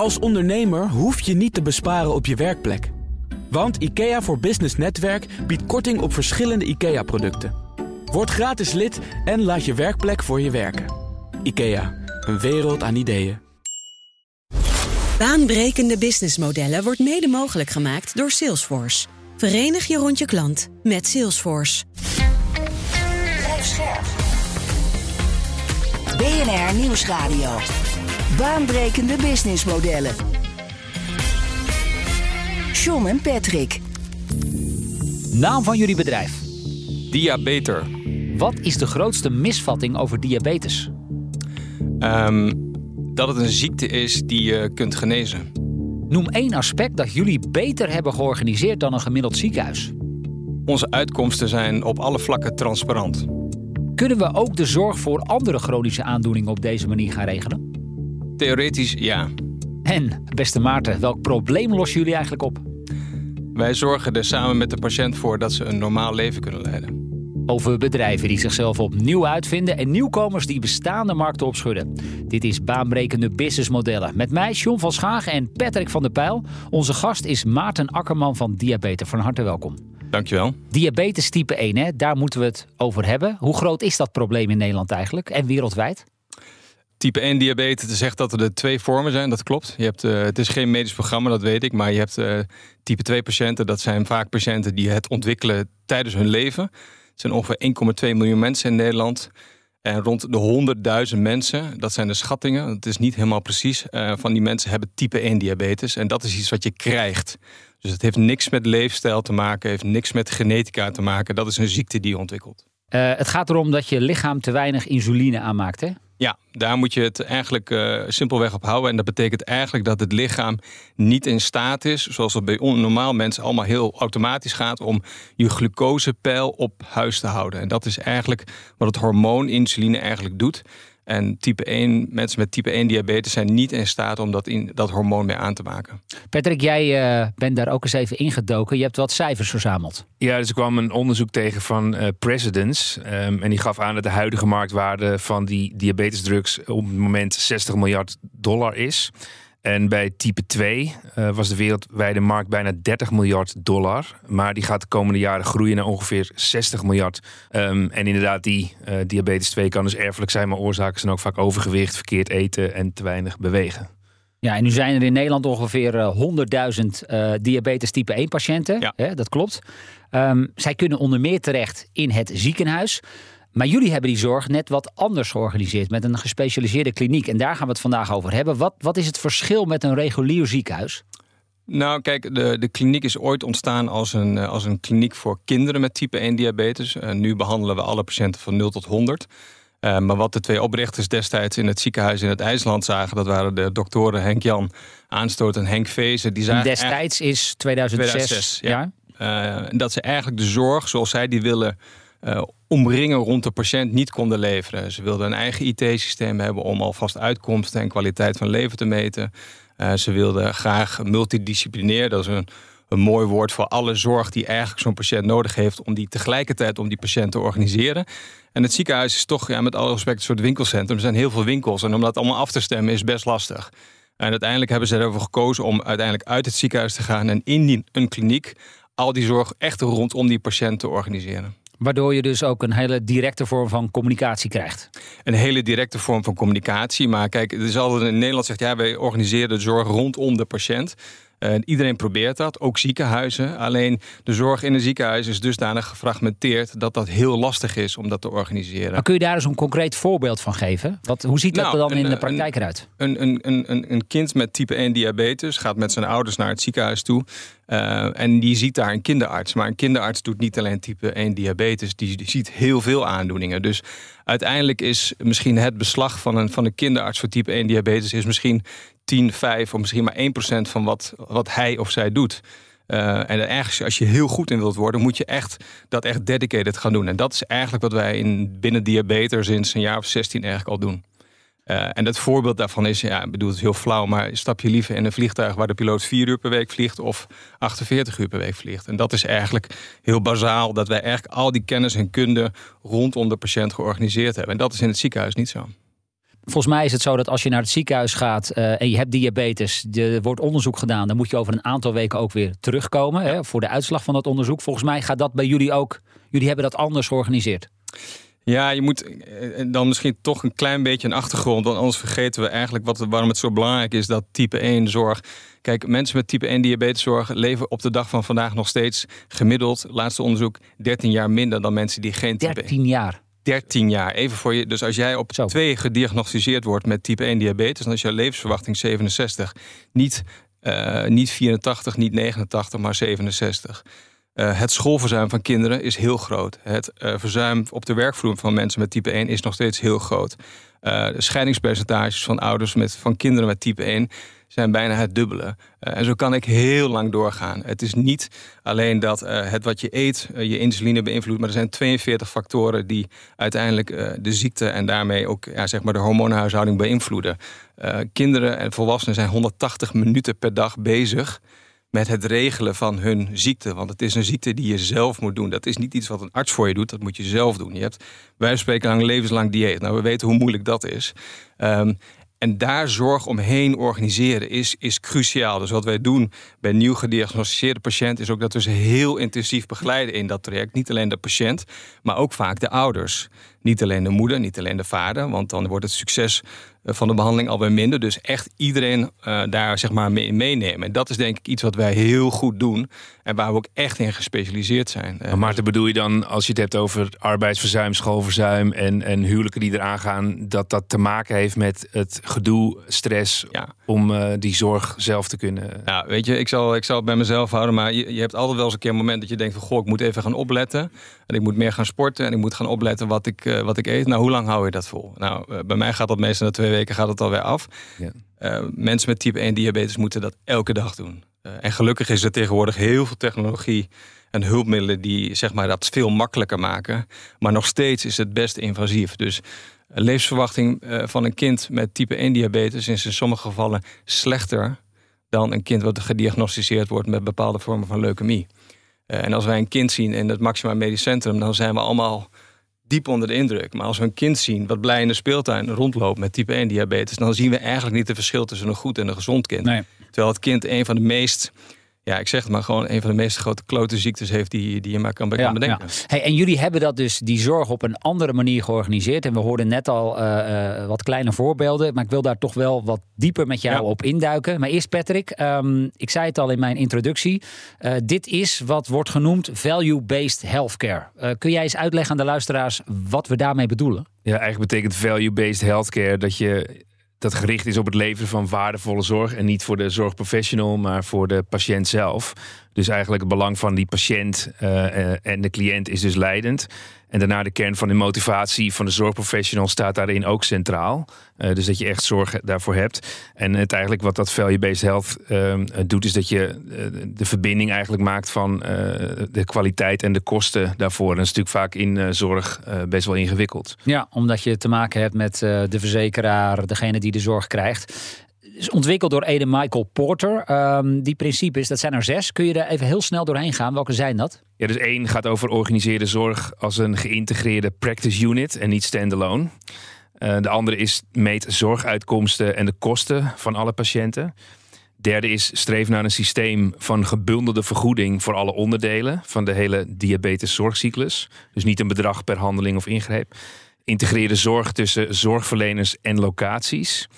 Als ondernemer hoef je niet te besparen op je werkplek. Want IKEA voor Business Netwerk biedt korting op verschillende IKEA-producten. Word gratis lid en laat je werkplek voor je werken. IKEA, een wereld aan ideeën. Baanbrekende businessmodellen wordt mede mogelijk gemaakt door Salesforce. Verenig je rond je klant met Salesforce. Blijf scherp. BNR Nieuwsradio. Baanbrekende businessmodellen. John en Patrick. Naam van jullie bedrijf. Diabeter. Wat is de grootste misvatting over diabetes? Ehm, dat het een ziekte is die je kunt genezen. Noem één aspect dat jullie beter hebben georganiseerd dan een gemiddeld ziekenhuis. Onze uitkomsten zijn op alle vlakken transparant. Kunnen we ook de zorg voor andere chronische aandoeningen op deze manier gaan regelen? Theoretisch ja. En, beste Maarten, welk probleem lossen jullie eigenlijk op? Wij zorgen er samen met de patiënt voor dat ze een normaal leven kunnen leiden. Over bedrijven die zichzelf opnieuw uitvinden en nieuwkomers die bestaande markten opschudden. Dit is baanbrekende businessmodellen. Met mij, John van Schagen en Patrick van der Pijl. Onze gast is Maarten Akkerman van Diabetes. Van harte welkom. Dankjewel. Diabetes type 1, hè? daar moeten we het over hebben. Hoe groot is dat probleem in Nederland eigenlijk en wereldwijd? Type 1 diabetes zegt dat er twee vormen zijn, dat klopt. Je hebt, uh, het is geen medisch programma, dat weet ik. Maar je hebt uh, type 2 patiënten, dat zijn vaak patiënten die het ontwikkelen tijdens hun leven. Het zijn ongeveer 1,2 miljoen mensen in Nederland. En rond de 100.000 mensen, dat zijn de schattingen, het is niet helemaal precies, uh, van die mensen hebben type 1 diabetes. En dat is iets wat je krijgt. Dus het heeft niks met leefstijl te maken, heeft niks met genetica te maken. Dat is een ziekte die je ontwikkelt. het gaat erom dat je lichaam te weinig insuline aanmaakt, hè? Ja, daar moet je het eigenlijk uh, simpelweg op houden. En dat betekent eigenlijk dat het lichaam niet in staat is, zoals het bij normaal mensen allemaal heel automatisch gaat, om je glucosepeil op huis te houden. En dat is eigenlijk wat het hormoon insuline eigenlijk doet. En type 1, mensen met type 1 diabetes zijn niet in staat om dat, in, dat hormoon mee aan te maken. Patrick, jij uh, bent daar ook eens even ingedoken. Je hebt wat cijfers verzameld. Ja, dus er kwam een onderzoek tegen van uh, Presidents. Um, en die gaf aan dat de huidige marktwaarde van die diabetesdrugs op het moment 60 miljard dollar is. En bij type 2 uh, was de wereldwijde markt bijna 30 miljard dollar. Maar die gaat de komende jaren groeien naar ongeveer 60 miljard. Um, en inderdaad, die uh, diabetes 2 kan dus erfelijk zijn, maar oorzaken zijn ook vaak overgewicht, verkeerd eten en te weinig bewegen. Ja, en nu zijn er in Nederland ongeveer uh, 100.000 uh, diabetes type 1 patiënten. Ja. Hè, dat klopt. Um, zij kunnen onder meer terecht in het ziekenhuis. Maar jullie hebben die zorg net wat anders georganiseerd met een gespecialiseerde kliniek. En daar gaan we het vandaag over hebben. Wat, wat is het verschil met een regulier ziekenhuis? Nou, kijk, de, de kliniek is ooit ontstaan als een, als een kliniek voor kinderen met type 1 diabetes. Uh, nu behandelen we alle patiënten van 0 tot 100. Uh, maar wat de twee oprichters destijds in het ziekenhuis in het IJsland zagen, dat waren de doktoren Henk Jan Aanstoot en Henk Vezen. Die zagen destijds is 2006. 2006 ja. ja. Uh, dat ze eigenlijk de zorg zoals zij die willen uh, omringen rond de patiënt niet konden leveren. Ze wilden een eigen IT-systeem hebben om alvast uitkomsten en kwaliteit van leven te meten. Uh, ze wilden graag multidisciplinair, dat is een, een mooi woord voor alle zorg die eigenlijk zo'n patiënt nodig heeft, om die tegelijkertijd om die patiënt te organiseren. En het ziekenhuis is toch ja, met alle respect een soort winkelcentrum. Er zijn heel veel winkels en om dat allemaal af te stemmen is best lastig. En uiteindelijk hebben ze ervoor gekozen om uiteindelijk uit het ziekenhuis te gaan en in een kliniek al die zorg echt rondom die patiënt te organiseren. Waardoor je dus ook een hele directe vorm van communicatie krijgt. Een hele directe vorm van communicatie. Maar kijk, het is altijd in Nederland zegt ja, wij organiseren de zorg rondom de patiënt. Uh, iedereen probeert dat, ook ziekenhuizen. Alleen de zorg in een ziekenhuis is dusdanig gefragmenteerd dat dat heel lastig is om dat te organiseren. Maar kun je daar eens een concreet voorbeeld van geven? Wat, hoe ziet dat Nou, er dan een- in de praktijk een- eruit? Een, een, een, een, een kind met type 1 diabetes gaat met zijn ouders naar het ziekenhuis toe. eh, en die ziet daar een kinderarts. Maar een kinderarts doet niet alleen type 1 diabetes, die, die ziet heel veel aandoeningen. Dus uiteindelijk is misschien het beslag van een, van een kinderarts voor type 1 diabetes is misschien 10, 5 of misschien maar 1% van wat, wat hij of zij doet. Eh, en ergens, als je heel goed in wilt worden, moet je echt dat echt dedicated gaan doen. En dat is eigenlijk wat wij in, binnen diabetes sinds een jaar of 16 eigenlijk al doen. Uh, en het voorbeeld daarvan is, ja, ik bedoel, het is heel flauw, maar stap je liever in een vliegtuig waar de piloot vier uur per week vliegt of 48 uur per week vliegt. En dat is eigenlijk heel bazaal, dat wij eigenlijk al die kennis en kunde rondom de patiënt georganiseerd hebben. En dat is in het ziekenhuis niet zo. Volgens mij is het zo dat als je naar het ziekenhuis gaat uh, en je hebt diabetes, er wordt onderzoek gedaan, dan moet je over een aantal weken ook weer terugkomen hè, voor de uitslag van dat onderzoek. Volgens mij gaat dat bij jullie ook. Jullie hebben dat anders georganiseerd. Ja, je moet eh, dan misschien toch een klein beetje een achtergrond. Want anders vergeten we eigenlijk wat, waarom het zo belangrijk is dat type 1 zorg. Kijk, mensen met type 1 diabeteszorg leven op de dag van vandaag nog steeds gemiddeld, laatste onderzoek, 13 jaar minder dan mensen die geen type 13 jaar. 13 jaar. Even voor je. Dus als jij op Zo. 2 gediagnosticeerd wordt met type 1 diabetes, dan is jouw levensverwachting 67. Niet, uh, niet 84, niet 89, maar 67. Uh, het schoolverzuim van kinderen is heel groot. Het uh, verzuim op de werkvloer van mensen met type 1 is nog steeds heel groot. De scheidingspercentages van ouders met, van kinderen met type 1 zijn bijna het dubbele. Uh, en zo kan ik heel lang doorgaan. Het is niet alleen dat uh, het wat je eet je insuline beïnvloedt, maar er zijn 42 factoren die uiteindelijk de ziekte en daarmee ook ja, zeg maar de hormoonhuishouding beïnvloeden. kinderen en volwassenen zijn 180 minuten per dag bezig met het regelen van hun ziekte. Want het is een ziekte die je zelf moet doen. Dat is niet iets wat een arts voor je doet, dat moet je zelf doen. Je hebt, wij spreken lang levenslang dieet. Nou, we weten hoe moeilijk dat is. Um, en daar zorg omheen organiseren is, is cruciaal. Dus wat wij doen bij nieuw gediagnosticeerde patiënten... is ook dat we ze heel intensief begeleiden in dat traject. Niet alleen de patiënt, maar ook vaak de ouders. Niet alleen de moeder, niet alleen de vader. Want dan wordt het succes eh, van de behandeling alweer minder. Dus echt iedereen uh, daar zeg maar mee meenemen. En dat is denk ik iets wat wij heel goed doen. En waar we ook echt in gespecialiseerd zijn. Maar Maarten, bedoel je dan als je het hebt over arbeidsverzuim, schoolverzuim... en, en huwelijken die eraan gaan... dat dat te maken heeft met het gedoe, stress... Ja. Om uh, die zorg zelf te kunnen... Ja, weet je, ik zal, ik zal het bij mezelf houden. Maar je, je hebt altijd wel eens een keer een moment dat je denkt van... goh, ik moet even gaan opletten. En ik moet meer gaan sporten. En ik moet gaan opletten wat ik, uh, wat ik eet. Nou, hoe lang hou je dat vol? Nou, bij mij gaat dat meestal na twee weken gaat het alweer af. Ja. Mensen met type 1 diabetes moeten dat elke dag doen. En gelukkig is er tegenwoordig heel veel technologie en hulpmiddelen die zeg maar, dat veel makkelijker maken. Maar nog steeds is het best invasief. Dus levensverwachting uh, van een kind met type 1 diabetes is in sommige gevallen slechter dan een kind wat gediagnosticeerd wordt met bepaalde vormen van leukemie. en als wij een kind zien in het Maxima Medisch Centrum, dan zijn we allemaal diep onder de indruk. Maar als we een kind zien wat blij in de speeltuin rondloopt met type 1 diabetes, dan zien we eigenlijk niet het verschil tussen een goed en een gezond kind. Nee. Terwijl het kind een van de meest ja, ik zeg het maar gewoon een van de meest grote klote ziektes heeft die, die je maar kan, bedenken. Ja. Hey, en jullie hebben dat dus, die zorg op een andere manier georganiseerd. En we hoorden net al uh, uh, wat kleine voorbeelden. Maar ik wil daar toch wel wat dieper met jou op induiken. Maar eerst Patrick, um, ik zei het al in mijn introductie. Uh, dit is wat wordt genoemd value-based healthcare. kun jij eens uitleggen aan de luisteraars wat we daarmee bedoelen? Ja, eigenlijk betekent value-based healthcare dat je dat gericht is op het leveren van waardevolle zorg. En niet voor de zorgprofessional, maar voor de patiënt zelf. Dus eigenlijk het belang van die patiënt uh, en de cliënt is dus leidend. En daarna de kern van de motivatie van de zorgprofessional staat daarin ook centraal. Uh, dus dat je echt zorg daarvoor hebt. En het eigenlijk wat dat value-based health uh, doet, is dat je de verbinding eigenlijk maakt van de kwaliteit en de kosten daarvoor. En dat is natuurlijk vaak in zorg best wel ingewikkeld. Ja, omdat je te maken hebt met de verzekeraar, degene die de zorg krijgt is ontwikkeld door Ede Michael Porter. Um, die principes, dat zijn er zes. Kun je daar even heel snel doorheen gaan? Welke zijn dat? Ja, dus één gaat over organiseerde zorg als een geïntegreerde practice unit en niet standalone. Uh, de andere is meet zorguitkomsten en de kosten van alle patiënten. Derde is streef naar een systeem van gebundelde vergoeding voor alle onderdelen van de hele diabeteszorgcyclus. Dus niet een bedrag per handeling of ingreep. Integreerde zorg tussen zorgverleners en locaties.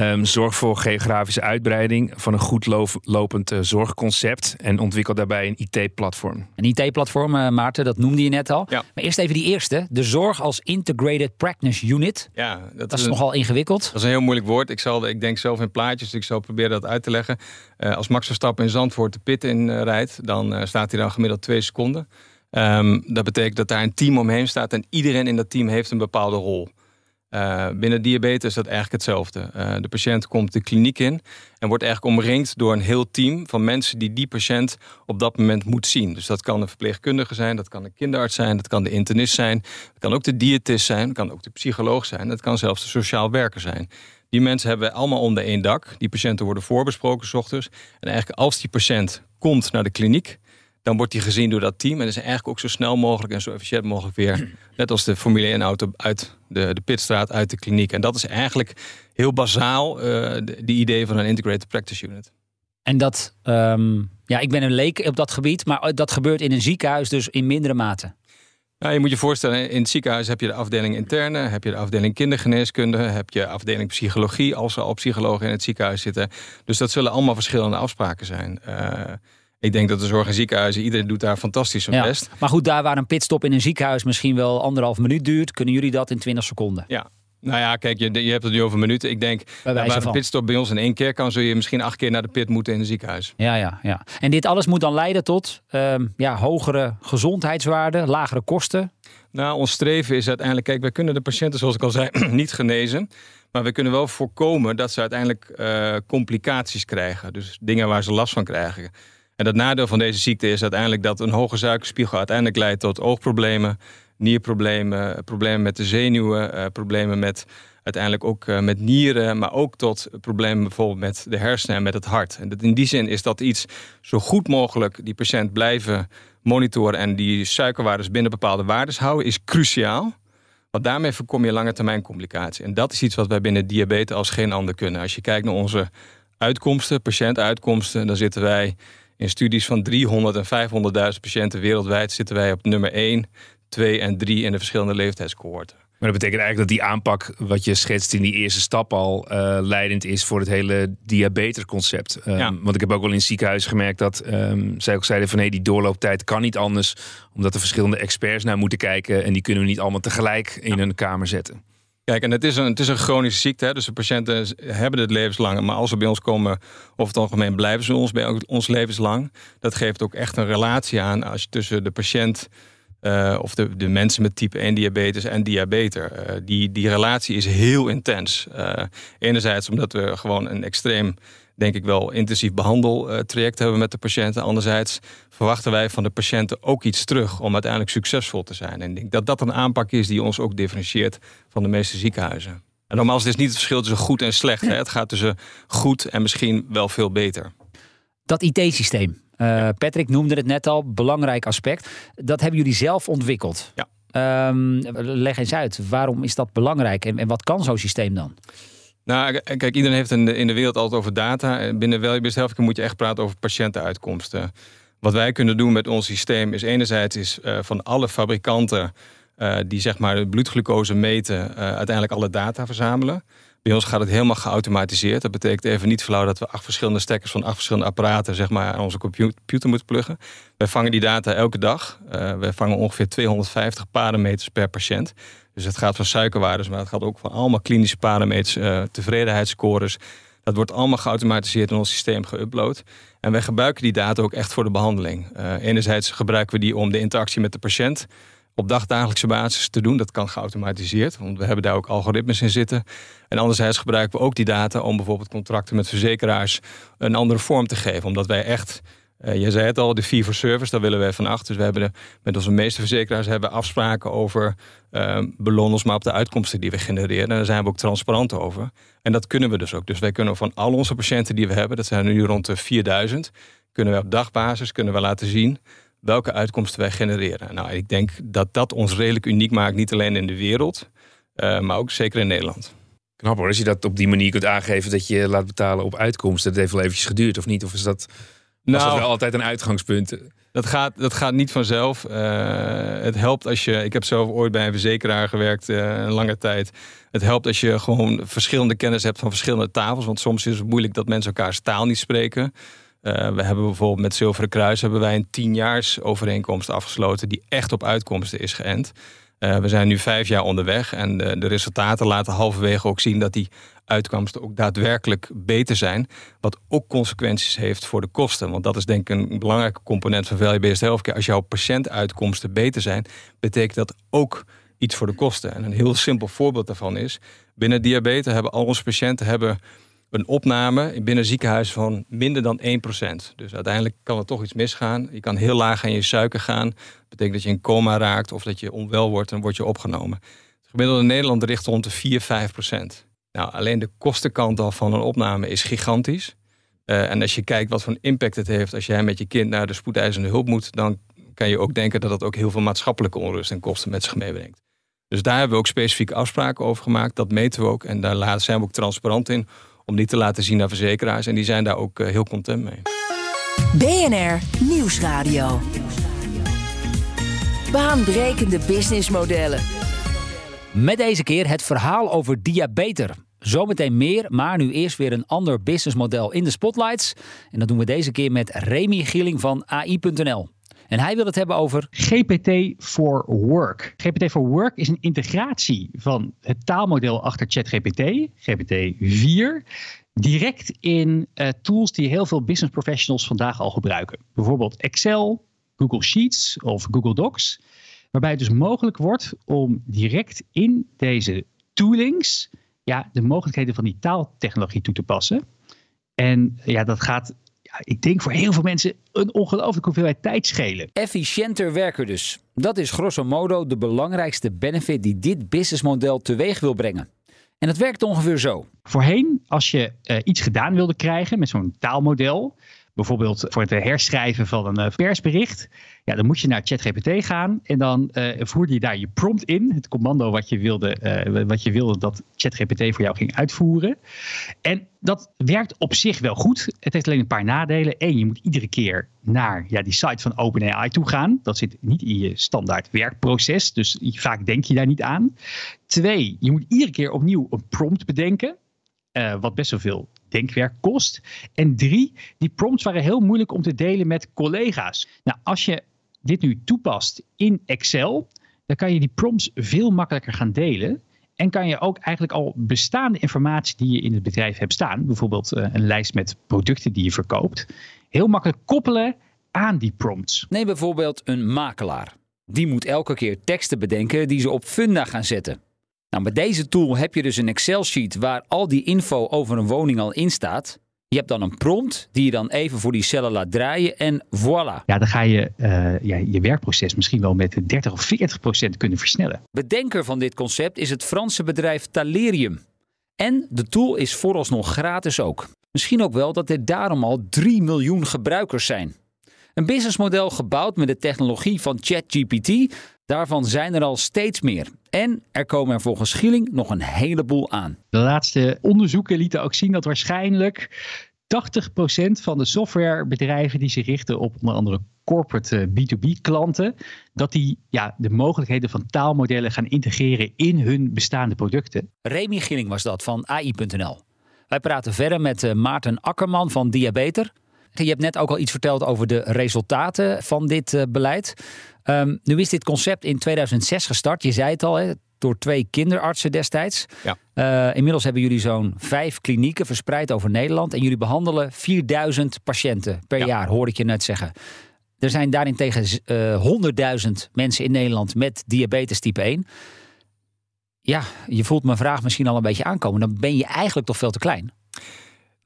Um, zorg voor geografische uitbreiding van een goed lopend uh, zorgconcept. En ontwikkel daarbij een IT-platform. Een IT-platform, uh, Maarten, dat noemde je net al. Ja. Maar eerst even die eerste. De zorg als Integrated Practice Unit. Ja, dat, dat is, nogal ingewikkeld. Dat is een heel moeilijk woord. Ik, zal, ik denk zelf in plaatjes, dus ik zal proberen dat uit te leggen. Uh, als Max Verstappen in Zandvoort de pit in rijdt, dan staat hij dan gemiddeld twee seconden. Um, dat betekent dat daar een team omheen staat en iedereen in dat team heeft een bepaalde rol. Uh, binnen diabetes is dat eigenlijk hetzelfde. Uh, de patiënt komt de kliniek in en wordt eigenlijk omringd door een heel team van mensen die die patiënt op dat moment moet zien. Dus dat kan een verpleegkundige zijn, dat kan een kinderarts zijn, dat kan de internist zijn, dat kan ook de diëtist zijn, dat kan ook de psycholoog zijn, dat kan zelfs de sociaal werker zijn. Die mensen hebben we allemaal onder één dak. Die patiënten worden voorbesproken s ochtends. En eigenlijk als die patiënt komt naar de kliniek, dan wordt die gezien door dat team. En is eigenlijk ook zo snel mogelijk en zo efficiënt mogelijk weer, net als de Formule 1 auto, uit de, de pitstraat, uit de kliniek. En dat is eigenlijk heel bazaal uh, de, idee van een integrated practice unit. En dat, ehm, ja, ik ben een leek op dat gebied, maar dat gebeurt in een ziekenhuis dus in mindere mate. Nou, je moet je voorstellen, in het ziekenhuis heb je de afdeling interne, heb je de afdeling kindergeneeskunde, heb je afdeling psychologie, als er al psychologen in het ziekenhuis zitten. Dus dat zullen allemaal verschillende afspraken zijn. Uh, ik denk dat de zorg en ziekenhuizen, iedereen doet daar fantastisch zijn best. Maar goed, daar waar een pitstop in een ziekenhuis misschien wel anderhalf minuut duurt, kunnen jullie dat in 20 seconden? Ja, nou ja, kijk, je, je hebt het nu over minuten. Ik denk, waar een pitstop bij ons in één keer kan, zul je misschien acht keer naar de pit moeten in een ziekenhuis. Ja, ja, ja. En dit alles moet dan leiden tot ehm, ja, hogere gezondheidswaarden, lagere kosten? Nou, ons streven is uiteindelijk, kijk, wij kunnen de patiënten, zoals ik al zei, niet genezen. Maar we kunnen wel voorkomen dat ze uiteindelijk uh, complicaties krijgen. Dus dingen waar ze last van krijgen. En het nadeel van deze ziekte is uiteindelijk dat een hoge suikerspiegel uiteindelijk leidt tot oogproblemen, nierproblemen, problemen met de zenuwen, eh, problemen met uiteindelijk ook eh, met nieren, maar ook tot problemen bijvoorbeeld met de hersenen en met het hart. En in die zin is dat iets zo goed mogelijk die patiënt blijven monitoren en die suikerwaardes binnen bepaalde waardes houden, is cruciaal. Want daarmee voorkom je lange termijn complicaties. En dat is iets wat wij binnen diabetes als geen ander kunnen. Als je kijkt naar onze uitkomsten, patiëntuitkomsten, dan zitten wij in studies van 300 en 500.000 patiënten wereldwijd zitten wij op nummer 1, 2 en 3 in de verschillende leeftijdscohorten. Maar dat betekent eigenlijk dat die aanpak, wat je schetst in die eerste stap al, uh, leidend is voor het hele diabetesconcept. Um, Want ik heb ook wel in het ziekenhuis gemerkt dat um, zij ook zeiden van hé, die doorlooptijd kan niet anders, omdat er verschillende experts naar moeten kijken en die kunnen we niet allemaal tegelijk in een kamer zetten. Kijk, en het is een, het is een chronische ziekte. Hè? Dus de patiënten hebben het levenslang. Maar als ze bij ons komen, over het algemeen blijven ze ons bij ons levenslang. Dat geeft ook echt een relatie aan als je tussen de patiënt uh, of de, de mensen met type 1 diabetes en diabetes. Uh, die, die relatie is heel intens. Uh, enerzijds omdat we gewoon een extreem denk ik wel intensief behandeltraject hebben met de patiënten. Anderzijds verwachten wij van de patiënten ook iets terug om uiteindelijk succesvol te zijn. En ik denk dat dat een aanpak is die ons ook differentieert van de meeste ziekenhuizen. En nogmaals, het is niet het verschil tussen goed en slecht. Hè? Het gaat tussen goed en misschien wel veel beter. Dat IT-systeem, uh, Patrick noemde het net al, belangrijk aspect. Dat hebben jullie zelf ontwikkeld. Ja. Um, leg eens uit, waarom is dat belangrijk en, en wat kan zo'n systeem dan? Nou, kijk, iedereen heeft in de, in de wereld altijd over data. Binnen Wellbeest Healthcare moet je echt praten over patiëntenuitkomsten. Wat wij kunnen doen met ons systeem is enerzijds is, uh, van alle fabrikanten die zeg maar de bloedglucose meten, uiteindelijk alle data verzamelen. Bij ons gaat het helemaal geautomatiseerd. Dat betekent even niet flauw dat we acht verschillende stekkers van acht verschillende apparaten zeg maar, aan onze computer moeten pluggen. Wij vangen die data elke dag. wij vangen ongeveer 250 parameters per patiënt. Dus het gaat van suikerwaardes, maar het gaat ook van allemaal klinische parameters, uh, tevredenheidsscores. Dat wordt allemaal geautomatiseerd in ons systeem geüpload. En wij gebruiken die data ook echt voor de behandeling. Uh, enerzijds gebruiken we die om de interactie met de patiënt op dagdagelijkse basis te doen. Dat kan geautomatiseerd, want we hebben daar ook algoritmes in zitten. En anderzijds gebruiken we ook die data om bijvoorbeeld contracten met verzekeraars een andere vorm te geven. Omdat wij echt uh, je zei het al, de fee for service, daar willen wij van achter. Dus we hebben met onze meeste verzekeraars hebben afspraken over uh, maar op de uitkomsten die we genereren. En daar zijn we ook transparant over. En dat kunnen we dus ook. Dus wij kunnen van al onze patiënten die we hebben, dat zijn er nu rond de 4000, kunnen we op dagbasis kunnen we laten zien welke uitkomsten wij genereren. Nou, ik denk dat dat ons redelijk uniek maakt, niet alleen in de wereld, uh, maar ook zeker in Nederland. Knap hoor, als je dat op die manier kunt aangeven dat je laat betalen op uitkomsten. Dat heeft wel eventjes geduurd, of niet? Of is dat nou, dat is wel altijd een uitgangspunt. Dat gaat, dat gaat niet vanzelf. Uh, het helpt als je. Ik heb zelf ooit bij een verzekeraar gewerkt, uh, een lange tijd. Het helpt als je gewoon verschillende kennis hebt van verschillende tafels. Want soms is het moeilijk dat mensen elkaars taal niet spreken. Uh, we hebben bijvoorbeeld met Zilveren Kruis hebben wij een tienjaars overeenkomst afgesloten die echt op uitkomsten is geënt. we zijn nu vijf jaar onderweg en de, de resultaten laten halverwege ook zien dat die uitkomsten ook daadwerkelijk beter zijn. Wat ook consequenties heeft voor de kosten. Want dat is denk ik een belangrijke component van value-based healthcare. Als jouw patiëntuitkomsten beter zijn, betekent dat ook iets voor de kosten. En een heel simpel voorbeeld daarvan is... binnen diabetes hebben al onze patiënten hebben een opname binnen ziekenhuis van minder dan 1%. Dus uiteindelijk kan er toch iets misgaan. Je kan heel laag aan je suiker gaan. Dat betekent dat je in coma raakt of dat je onwel wordt en word je opgenomen. Het gemiddelde in Nederland richt rond de 4, 5%. Nou, alleen de kostenkant al van een opname is gigantisch. Uh, en als je kijkt wat voor een impact het heeft als jij met je kind naar de spoedeisende hulp moet, dan kan je ook denken dat dat ook heel veel maatschappelijke onrust en kosten met zich meebrengt. Dus daar hebben we ook specifieke afspraken over gemaakt. Dat meten we ook en daar zijn we ook transparant in om die te laten zien naar verzekeraars. En die zijn daar ook heel content mee. BNR Nieuwsradio. Baanbrekende businessmodellen. Met deze keer het verhaal over diabeter. Zometeen meer, maar nu eerst weer een ander businessmodel in de spotlights. En dat doen we deze keer met Remy Gieling van AI.nl. En hij wil het hebben over. GPT for Work. GPT for Work is een integratie van het taalmodel achter ChatGPT, GPT-4, direct in uh, tools die heel veel business professionals vandaag al gebruiken. Bijvoorbeeld Excel, Google Sheets of Google Docs. Waarbij het dus mogelijk wordt om direct in deze toolings ja, de mogelijkheden van die taaltechnologie toe te passen. En ja, dat gaat, ja, ik denk voor heel veel mensen een ongelooflijke hoeveelheid tijd schelen. Efficiënter werken dus. Dat is grosso modo de belangrijkste benefit die dit businessmodel teweeg wil brengen. En het werkt ongeveer zo. Voorheen, als je uh, iets gedaan wilde krijgen met zo'n taalmodel, bijvoorbeeld voor het herschrijven van een eh, persbericht, ja, dan moet je naar ChatGPT gaan en dan uh, voerde je daar je prompt in, het commando wat je wilde, uh, wat je wilde dat ChatGPT voor jou ging uitvoeren. En dat werkt op zich wel goed. Het heeft alleen een paar nadelen. Eén, je moet iedere keer naar ja, die site van OpenAI toe gaan. Dat zit niet in je standaard werkproces, dus vaak denk je daar niet aan. Twee, je moet iedere keer opnieuw een prompt bedenken. Uh, wat best wel veel denkwerk kost. En drie, die prompts waren heel moeilijk om te delen met collega's. Nou, als je dit nu toepast in Excel, dan kan je die prompts veel makkelijker gaan delen. En kan je ook eigenlijk al bestaande informatie die je in het bedrijf hebt staan, bijvoorbeeld uh, een lijst met producten die je verkoopt, heel makkelijk koppelen aan die prompts. Neem bijvoorbeeld een makelaar. Die moet elke keer teksten bedenken die ze op Funda gaan zetten. Nou, met deze tool heb je dus een Excel-sheet waar al die info over een woning al in staat. Je hebt dan een prompt die je dan even voor die cellen laat draaien en voilà. Ja, dan ga je uh, ja, je werkproces misschien wel met 30 of 40 procent kunnen versnellen. Bedenker van dit concept is het Franse bedrijf Talerium. En de tool is vooralsnog gratis ook. Misschien ook wel dat er daarom al 3 miljoen gebruikers zijn. Een businessmodel gebouwd met de technologie van ChatGPT Daarvan zijn er al steeds meer. En er komen er volgens Schieling nog een heleboel aan. De laatste onderzoeken lieten ook zien dat waarschijnlijk 80% van de softwarebedrijven die zich richten op onder andere corporate B2B eh, klanten, dat die ja, de mogelijkheden van taalmodellen gaan integreren in hun bestaande producten. Remy Gilling was dat van AI.nl. Wij praten verder met eh, Maarten Akkerman van Diabeter. Je hebt net ook al iets verteld over de resultaten van dit uh, beleid. Um, nu is dit concept in 2006 gestart. Je zei het al, hè, door twee kinderartsen destijds. Ja. Uh, inmiddels hebben jullie zo'n vijf klinieken verspreid over Nederland. En jullie behandelen 4000 patiënten per jaar, hoor ik je net zeggen. Er zijn daarentegen uh, 100.000 mensen in Nederland met diabetes type 1. Ja, je voelt mijn vraag misschien al een beetje aankomen. Dan ben je eigenlijk toch veel te klein.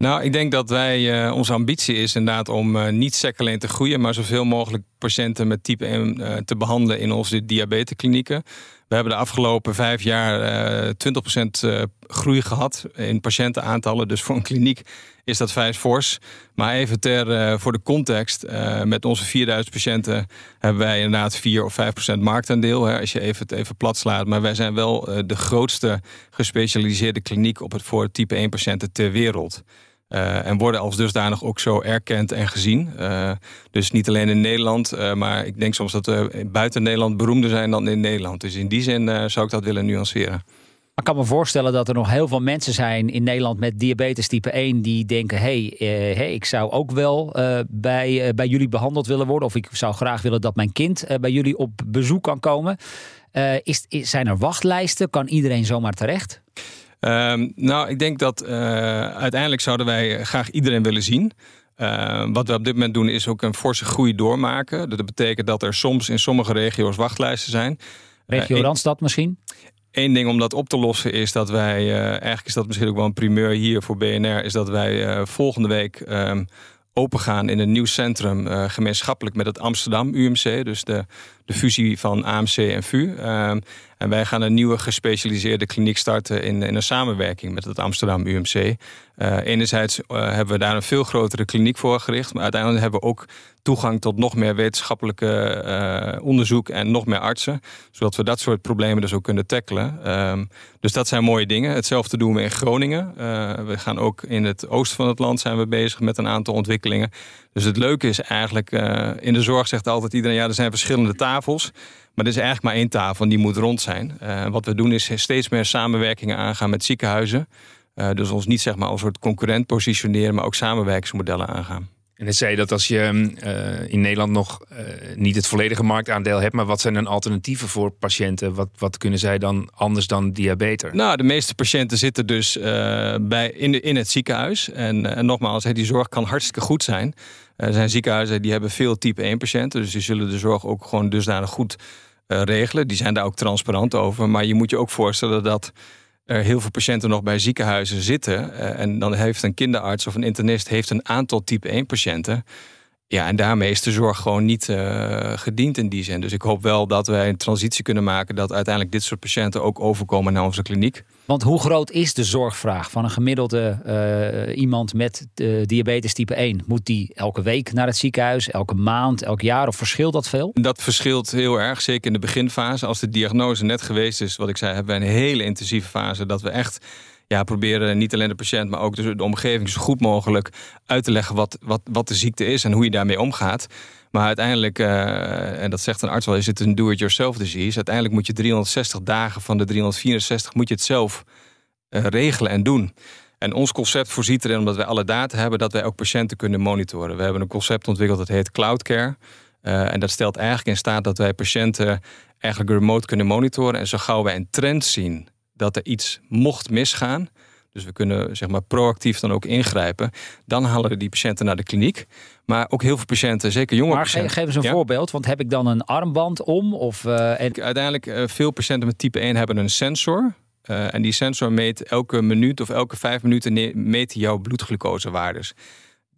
Nou, ik denk dat wij, uh, onze ambitie is inderdaad om uh, niet sec alleen te groeien, maar zoveel mogelijk patiënten met type 1 uh, te behandelen in onze diabetesklinieken. We hebben de afgelopen vijf jaar 20% groei gehad in patiëntenaantallen. Dus voor een kliniek is dat vijf fors. Maar even ter, voor de context, met onze 4000 patiënten hebben wij inderdaad 4 of 5% marktaandeel. Hè, als je even het even plat slaat. Maar wij zijn wel de grootste gespecialiseerde kliniek op het voor type 1 patiënten ter wereld. Uh, en worden als dusdanig ook zo erkend en gezien. Uh, dus niet alleen in Nederland, uh, maar ik denk soms dat buiten Nederland beroemder zijn dan in Nederland. Dus in die zin zou ik dat willen nuanceren. Ik kan me voorstellen dat er nog heel veel mensen zijn in Nederland met diabetes type 1 die denken: hé, hey, hey, ik zou ook wel bij, bij jullie behandeld willen worden. Of ik zou graag willen dat mijn kind bij jullie op bezoek kan komen. is, zijn er wachtlijsten? Kan iedereen zomaar terecht? Um, nou, ik denk dat uh, uiteindelijk zouden wij graag iedereen willen zien. Uh, wat we op dit moment doen is ook een forse groei doormaken. Dat betekent dat er soms in sommige regio's wachtlijsten zijn. Regio uh, Randstad misschien? Eén ding om dat op te lossen is dat wij, eigenlijk is dat misschien ook wel een primeur hier voor BNR, is dat wij volgende week um, opengaan in een nieuw centrum, gemeenschappelijk met het Amsterdam UMC. Dus de, de fusie van AMC en VU. Ehm, en wij gaan een nieuwe gespecialiseerde kliniek starten in, in een samenwerking met het Amsterdam UMC. Uh, enerzijds hebben we daar een veel grotere kliniek voor gericht, maar uiteindelijk hebben we ook toegang tot nog meer wetenschappelijke onderzoek en nog meer artsen, zodat we dat soort problemen dus ook kunnen tackelen. Ehm, dus dat zijn mooie dingen. Hetzelfde doen we in Groningen. we gaan ook in het oosten van het land zijn we bezig met een aantal ontwikkelingen. Dus het leuke is eigenlijk, in de zorg zegt altijd iedereen, ja, er zijn verschillende tafels. Maar er is eigenlijk maar één tafel en die moet rond zijn. Uh, wat we doen is steeds meer samenwerkingen aangaan met ziekenhuizen. Uh, dus ons niet zeg maar als soort concurrent positioneren, maar ook samenwerkingsmodellen aangaan. En dan zei dat als je uh, in Nederland nog uh, niet het volledige marktaandeel hebt, maar wat zijn dan alternatieven voor patiënten? Wat, wat kunnen zij dan anders dan diabetes? Nou, de meeste patiënten zitten dus uh, bij, in, de, in het ziekenhuis. En, en nogmaals, die zorg kan hartstikke goed zijn. Er zijn ziekenhuizen die hebben veel type 1 patiënten, dus die zullen de zorg ook gewoon dusdanig goed regelen. Die zijn daar ook transparant over. Maar je moet je ook voorstellen dat er heel veel patiënten nog bij ziekenhuizen zitten. Uh, en dan heeft een kinderarts of een internist heeft een aantal type 1 patiënten. Ja, en daarmee is de zorg gewoon niet uh, gediend in die zin. Dus ik hoop wel dat wij een transitie kunnen maken dat uiteindelijk dit soort patiënten ook overkomen naar onze kliniek. Want hoe groot is de zorgvraag van een gemiddelde uh, iemand met uh, diabetes type 1? Moet die elke week naar het ziekenhuis, elke maand, elk jaar of verschilt dat veel? Dat verschilt heel erg, zeker in de beginfase. Als de diagnose net geweest is, wat ik zei, hebben we een hele intensieve fase dat we echt ja, proberen niet alleen de patiënt, maar ook de, de omgeving zo goed mogelijk uit te leggen wat, wat, wat de ziekte is en hoe je daarmee omgaat. Maar uiteindelijk, uh, en dat zegt een arts wel, is het een do-it-yourself disease. Uiteindelijk moet je 360 dagen van de 364 moet je het zelf uh, regelen en doen. En ons concept voorziet erin, omdat wij alle data hebben, dat wij ook patiënten kunnen monitoren. We hebben een concept ontwikkeld dat heet Cloud Care. Uh, en dat stelt eigenlijk in staat dat wij patiënten eigenlijk remote kunnen monitoren. En zo gauw wij een trend zien dat er iets mocht misgaan, dus we kunnen zeg maar proactief dan ook ingrijpen. Dan halen we die patiënten naar de kliniek. Maar ook heel veel patiënten, zeker jonge maar patiënten. geef eens een Ja. voorbeeld. Want heb ik dan een armband om? Of, uh, en... Uiteindelijk, uh, veel patiënten met type 1 hebben een sensor. Uh, en die sensor meet elke minuut of elke vijf minuten meet jouw bloedglucosewaardes.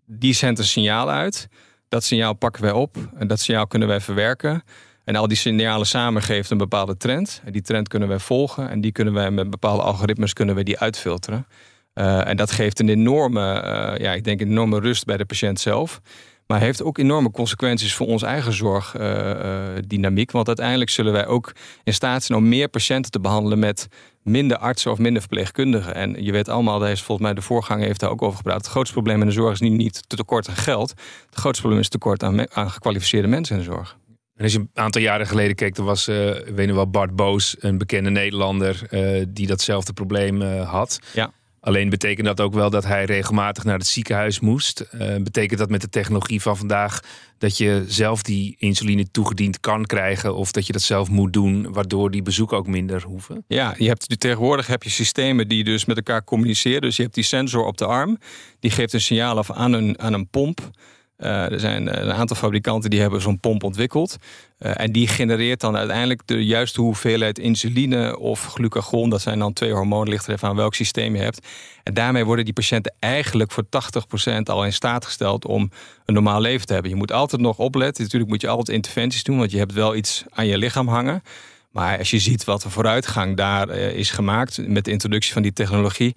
Die zendt een signaal uit. Dat signaal pakken wij op. En dat signaal kunnen wij verwerken. En al die signalen samen geeft een bepaalde trend. En die trend kunnen wij volgen. En die kunnen wij met bepaalde algoritmes kunnen wij die uitfilteren. Uh, en dat geeft een enorme, uh, ja, ik denk een enorme rust bij de patiënt zelf. Maar heeft ook enorme consequenties voor onze eigen zorgdynamiek. Want uiteindelijk zullen wij ook in staat zijn om meer patiënten te behandelen met minder artsen of minder verpleegkundigen. En je weet allemaal, is volgens mij de voorganger heeft daar ook over gepraat. Het grootste probleem in de zorg is niet, niet te tekort aan geld. Het grootste probleem is tekort aan, aan gekwalificeerde mensen in de zorg. En als je een aantal jaren geleden keek, dan was, uh, ik weet nog wel, Bart Boos, een bekende Nederlander, uh, die datzelfde probleem uh, had. Ja. Alleen betekent dat ook wel dat hij regelmatig naar het ziekenhuis moest. betekent dat met de technologie van vandaag dat je zelf die insuline toegediend kan krijgen of dat je dat zelf moet doen, waardoor die bezoeken ook minder hoeven? Ja, je hebt, tegenwoordig heb je systemen die dus met elkaar communiceren. Dus je hebt die sensor op de arm, die geeft een signaal af aan een, aan een pomp. Uh, er zijn een aantal fabrikanten die hebben zo'n pomp ontwikkeld. Uh, en die genereert dan uiteindelijk de juiste hoeveelheid insuline of glucagon. Dat zijn dan twee hormonen, ligt aan welk systeem je hebt. En daarmee worden die patiënten eigenlijk voor 80% al in staat gesteld om een normaal leven te hebben. Je moet altijd nog opletten. Natuurlijk moet je altijd interventies doen, want je hebt wel iets aan je lichaam hangen. Maar als je ziet wat er vooruitgang daar is gemaakt met de introductie van die technologie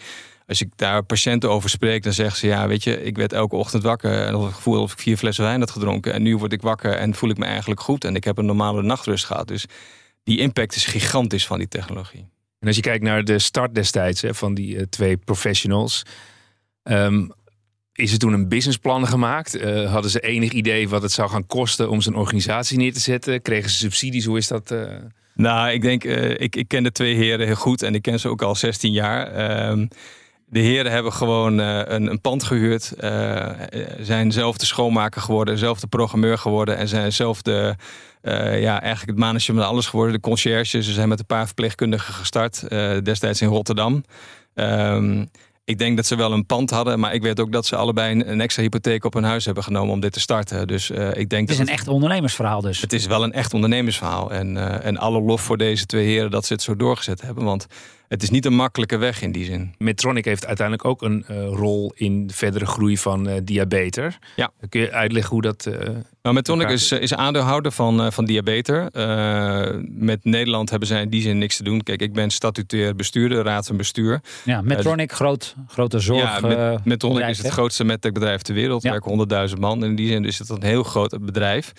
als ik daar patiënten over spreek, dan zeggen ze: Ja, weet je, ik werd elke ochtend wakker en had het gevoel of ik vier flessen wijn had gedronken. En nu word ik wakker en voel ik me eigenlijk goed. En ik heb een normale nachtrust gehad. Dus die impact is gigantisch van die technologie. En als je kijkt naar de start destijds hè, van die uh, twee professionals. Um, is er toen een businessplan gemaakt? Uh, hadden ze enig idee wat het zou gaan kosten om zo'n organisatie neer te zetten? Kregen ze subsidies? Hoe is dat? Uh... Nou, ik denk, ik, ik ken de twee heren heel goed en ik ken ze ook al 16 jaar. Um, de heren hebben gewoon uh, een, een, pand gehuurd, uh, zijn zelf de schoonmaker geworden, zelf de programmeur geworden en zijn zelf de, uh, ja, eigenlijk het management alles geworden, de conciërge. Ze zijn met een paar verpleegkundigen gestart, destijds in Rotterdam. Um, ik denk dat ze wel een pand hadden, maar ik weet ook dat ze allebei een, een extra hypotheek op hun huis hebben genomen om dit te starten. Dus uh, ik denk het is dat een echt ondernemersverhaal dus. Het is wel een echt ondernemersverhaal. En, uh, en alle lof voor deze twee heren dat ze het zo doorgezet hebben. Want het is niet een makkelijke weg in die zin. Medtronic heeft uiteindelijk ook een uh, rol in de verdere groei van uh, Diabeter. Ja. Kun je uitleggen hoe dat. Uh, nou, Medtronic is, is aandeelhouder van, van Diabeter. met Nederland hebben zij in die zin niks te doen. Kijk, ik ben statutair bestuurder, raad van bestuur. Ja, Medtronic, groot, grote zorg. Ja, met, Medtronic is het grootste medtech-bedrijf ter wereld. Er ja. werken 100.000 man. En in die zin is het een heel groot bedrijf.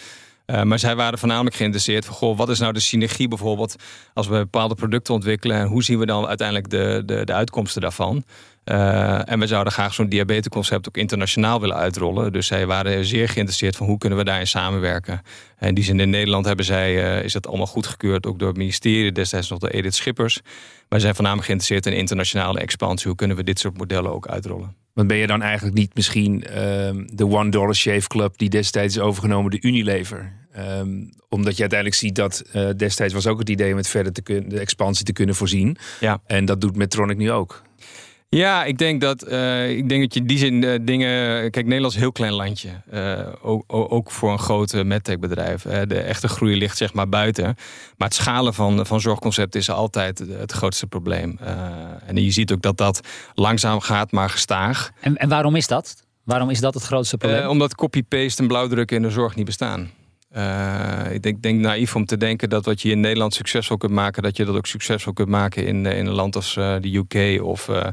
Uh, maar zij waren voornamelijk geïnteresseerd van, goh, wat is nou de synergie bijvoorbeeld als we bepaalde producten ontwikkelen en hoe zien we dan uiteindelijk de, de, de uitkomsten daarvan? Uh, en we zouden graag zo'n diabetesconcept ook internationaal willen uitrollen. Dus zij waren zeer geïnteresseerd van hoe kunnen we daarin samenwerken. En die zin in Nederland hebben zij, uh, is dat allemaal goedgekeurd, ook door het ministerie, destijds nog de Edith Schippers. Maar zijn voornamelijk geïnteresseerd in internationale expansie. Hoe kunnen we dit soort modellen ook uitrollen? Want ben je dan eigenlijk niet misschien uh, de One Dollar Shave Club die destijds is overgenomen, de Unilever? Um, omdat je uiteindelijk ziet dat uh, destijds was ook het idee om het verder te kunnen, de expansie te kunnen voorzien. Ja. En dat doet Medtronic nu ook. Ja, ik denk dat, uh, ik denk dat je in die zin uh, dingen. Kijk, Nederland is een heel klein landje. ook, ook, voor een groot medtech bedrijf. de echte groei ligt zeg maar buiten. Maar het schalen van, van zorgconcepten is altijd het grootste probleem. en je ziet ook dat dat langzaam gaat, maar gestaag. En, en waarom is dat? Waarom is dat het grootste probleem? omdat copy-paste en blauwdrukken in de zorg niet bestaan. Uh, ik denk, denk naïef om te denken dat wat je in Nederland succesvol kunt maken, dat je dat ook succesvol kunt maken in, in een land als uh, de UK of, uh,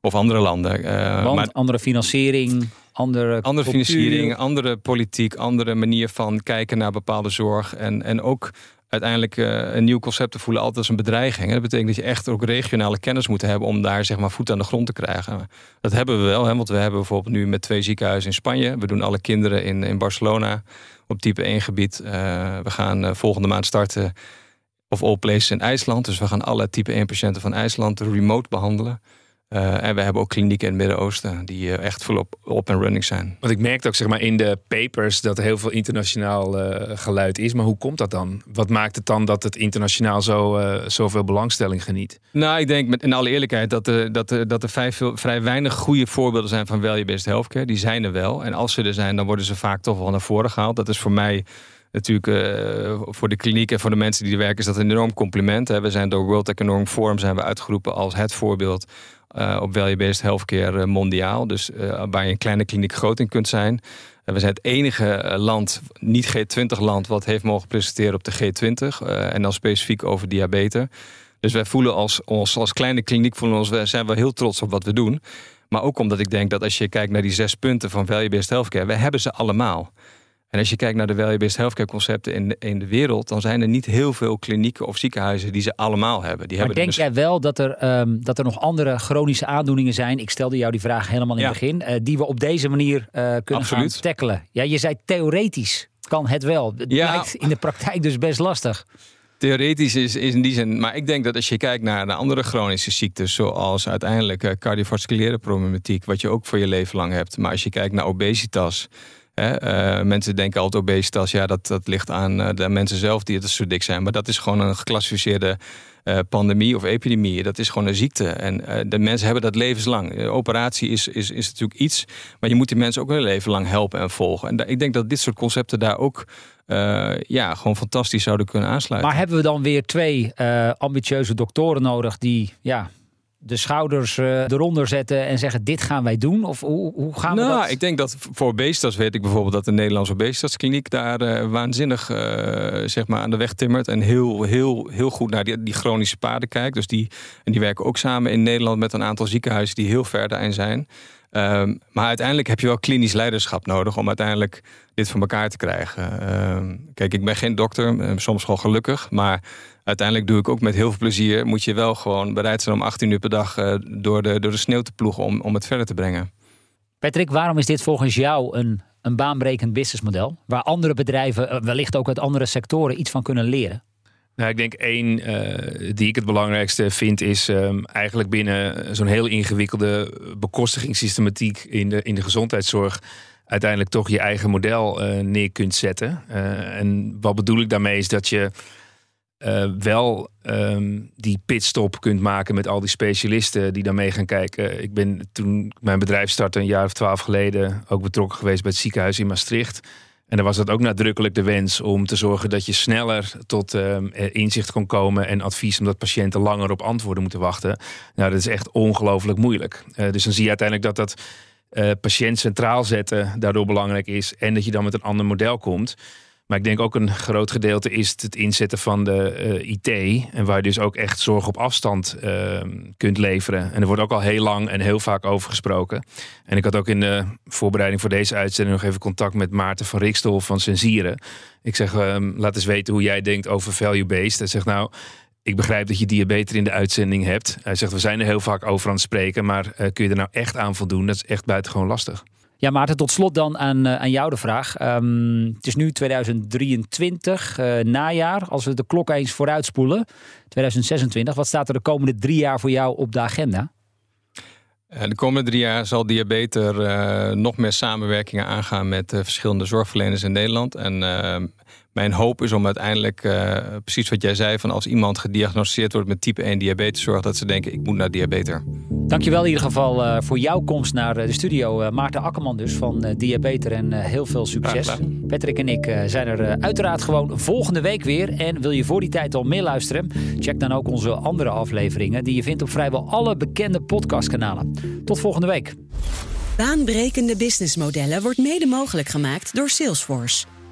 of andere landen. Want maar, andere financiering, andere, andere financiering, andere politiek, andere manier van kijken naar bepaalde zorg. En, en ook uiteindelijk een nieuw concept te voelen altijd als een bedreiging. Dat betekent dat je echt ook regionale kennis moet hebben om daar zeg maar voet aan de grond te krijgen. Dat hebben we wel, want we hebben bijvoorbeeld nu met twee ziekenhuizen in Spanje. We doen alle kinderen in, in Barcelona op type 1 gebied. Uh, we gaan uh, volgende maand starten of all places in IJsland. Dus we gaan alle type 1 patiënten van IJsland remote behandelen. Uh, en we hebben ook klinieken in het Midden-Oosten die uh, echt volop op en running zijn. Want ik merkte ook zeg maar, in de papers dat er heel veel internationaal uh, geluid is. Maar hoe komt dat dan? Wat maakt het dan dat het internationaal zo, zoveel belangstelling geniet? Nou, ik denk met, in alle eerlijkheid dat, er, dat, er, dat er vrij, veel, vrij weinig goede voorbeelden zijn van value-based healthcare. Die zijn er wel. En als ze er zijn, dan worden ze vaak toch wel naar voren gehaald. Dat is voor mij natuurlijk uh, voor de kliniek en voor de mensen die er werken is dat een enorm compliment. Hè. We zijn door World Economic Forum zijn we uitgeroepen als het voorbeeld uh, op value-based healthcare uh, mondiaal. Dus waar je een kleine kliniek groot in kunt zijn. we zijn het enige land, niet G20 land, wat heeft mogen presenteren op de G20. en dan specifiek over diabetes. Dus wij voelen als, ons als kleine kliniek voelen ons, zijn wel heel trots op wat we doen. Maar ook omdat ik denk dat als je kijkt naar die zes punten van value-based healthcare, we hebben ze allemaal. En als je kijkt naar de value-based healthcare concepten in de, in de wereld, dan zijn er niet heel veel klinieken of ziekenhuizen die ze allemaal hebben. Die maar hebben denk jij wel dat er, um, dat er nog andere chronische aandoeningen zijn? Ik stelde jou die vraag helemaal in ja. het begin, uh, die we op deze manier uh, kunnen Absoluut. gaan tackelen. Ja, je zei theoretisch kan het wel. Het Ja. lijkt in de praktijk dus best lastig. Theoretisch is, is in die zin, maar ik denk dat als je kijkt naar de andere chronische ziektes, zoals uiteindelijk uh, cardiovasculaire problematiek, wat je ook voor je leven lang hebt. Maar als je kijkt naar obesitas, Uh, mensen denken altijd obesitas, ja, dat, dat ligt aan uh, de mensen zelf die het zo dik zijn. Maar dat is gewoon een geclassificeerde uh, pandemie of epidemie. Dat is gewoon een ziekte. En de mensen hebben dat levenslang. De operatie is, is, is natuurlijk iets, maar je moet die mensen ook hun leven lang helpen en volgen. En ik denk dat dit soort concepten daar ook ja, gewoon fantastisch zouden kunnen aansluiten. Maar hebben we dan weer twee ambitieuze doktoren nodig die ja, de schouders uh, eronder zetten en zeggen: Dit gaan wij doen? Of hoe, hoe gaan we nou, dat? ik denk dat voor obesitas weet ik bijvoorbeeld dat de Nederlandse obesitaskliniek daar uh, waanzinnig uh, zeg maar aan de weg timmert. En heel, heel, heel goed naar die, die chronische paarden kijkt. Dus die, en die werken ook samen in Nederland met een aantal ziekenhuizen die heel ver daarin zijn. Um, maar uiteindelijk heb je wel klinisch leiderschap nodig om uiteindelijk dit voor elkaar te krijgen. Um, kijk, ik ben geen dokter, soms gewoon gelukkig, maar uiteindelijk doe ik ook met heel veel plezier. Moet je wel gewoon bereid zijn om 18 uur per dag uh, door, de, door de sneeuw te ploegen om, om het verder te brengen. Patrick, waarom is dit volgens jou een, een baanbrekend businessmodel? Waar andere bedrijven, wellicht ook uit andere sectoren, iets van kunnen leren? Nou, ik denk één uh, die ik het belangrijkste vind, is um, eigenlijk binnen zo'n heel ingewikkelde bekostigingssystematiek in de, in de gezondheidszorg uiteindelijk toch je eigen model uh, neer kunt zetten. Uh, en wat bedoel ik daarmee is dat je wel um, die pitstop kunt maken met al die specialisten die daarmee gaan kijken. Ik ben toen mijn bedrijf startte een jaar of twaalf geleden ook betrokken geweest bij het ziekenhuis in Maastricht. En dan was het ook nadrukkelijk de wens om te zorgen dat je sneller tot ehm, eh, inzicht kon komen en advies omdat patiënten langer op antwoorden moeten wachten. Nou, dat is echt ongelooflijk moeilijk. Uh, dus dan zie je uiteindelijk dat dat uh, patiënt centraal zetten daardoor belangrijk is en dat je dan met een ander model komt. Maar ik denk ook een groot gedeelte is het inzetten van de uh, IT. En waar je dus ook echt zorg op afstand uh, kunt leveren. En er wordt ook al heel lang en heel vaak over gesproken. En ik had ook in de voorbereiding voor deze uitzending nog even contact met Maarten van Rikstol van Sensieren. Ik zeg, uh, laat eens weten hoe jij denkt over value-based. Hij zegt nou, ik begrijp dat je diabetes in de uitzending hebt. Hij zegt, we zijn er heel vaak over aan het spreken. Maar eh, kun je er nou echt aan voldoen? Dat is echt buitengewoon lastig. Ja, Maarten, tot slot dan aan, uh, aan jou de vraag. Um, het is nu 2023, uh, najaar. Als we de klok eens vooruitspoelen, 2026. Wat staat er de komende drie jaar voor jou op de agenda? Uh, de komende drie jaar zal Diabeter nog meer samenwerkingen aangaan met verschillende zorgverleners in Nederland. En mijn hoop is om uiteindelijk, uh, precies wat jij zei, van als iemand gediagnosticeerd wordt met type 1 diabetes, zorg dat ze denken, ik moet naar diabeter. Dankjewel in ieder geval uh, voor jouw komst naar de studio. Uh, Maarten Akkerman dus van Diabeter en heel veel succes. Patrick en ik zijn er uiteraard gewoon volgende week weer. En wil je voor die tijd al meer luisteren? Check dan ook onze andere afleveringen die je vindt op vrijwel alle bekende podcastkanalen. Tot volgende week. Baanbrekende businessmodellen wordt mede mogelijk gemaakt door Salesforce.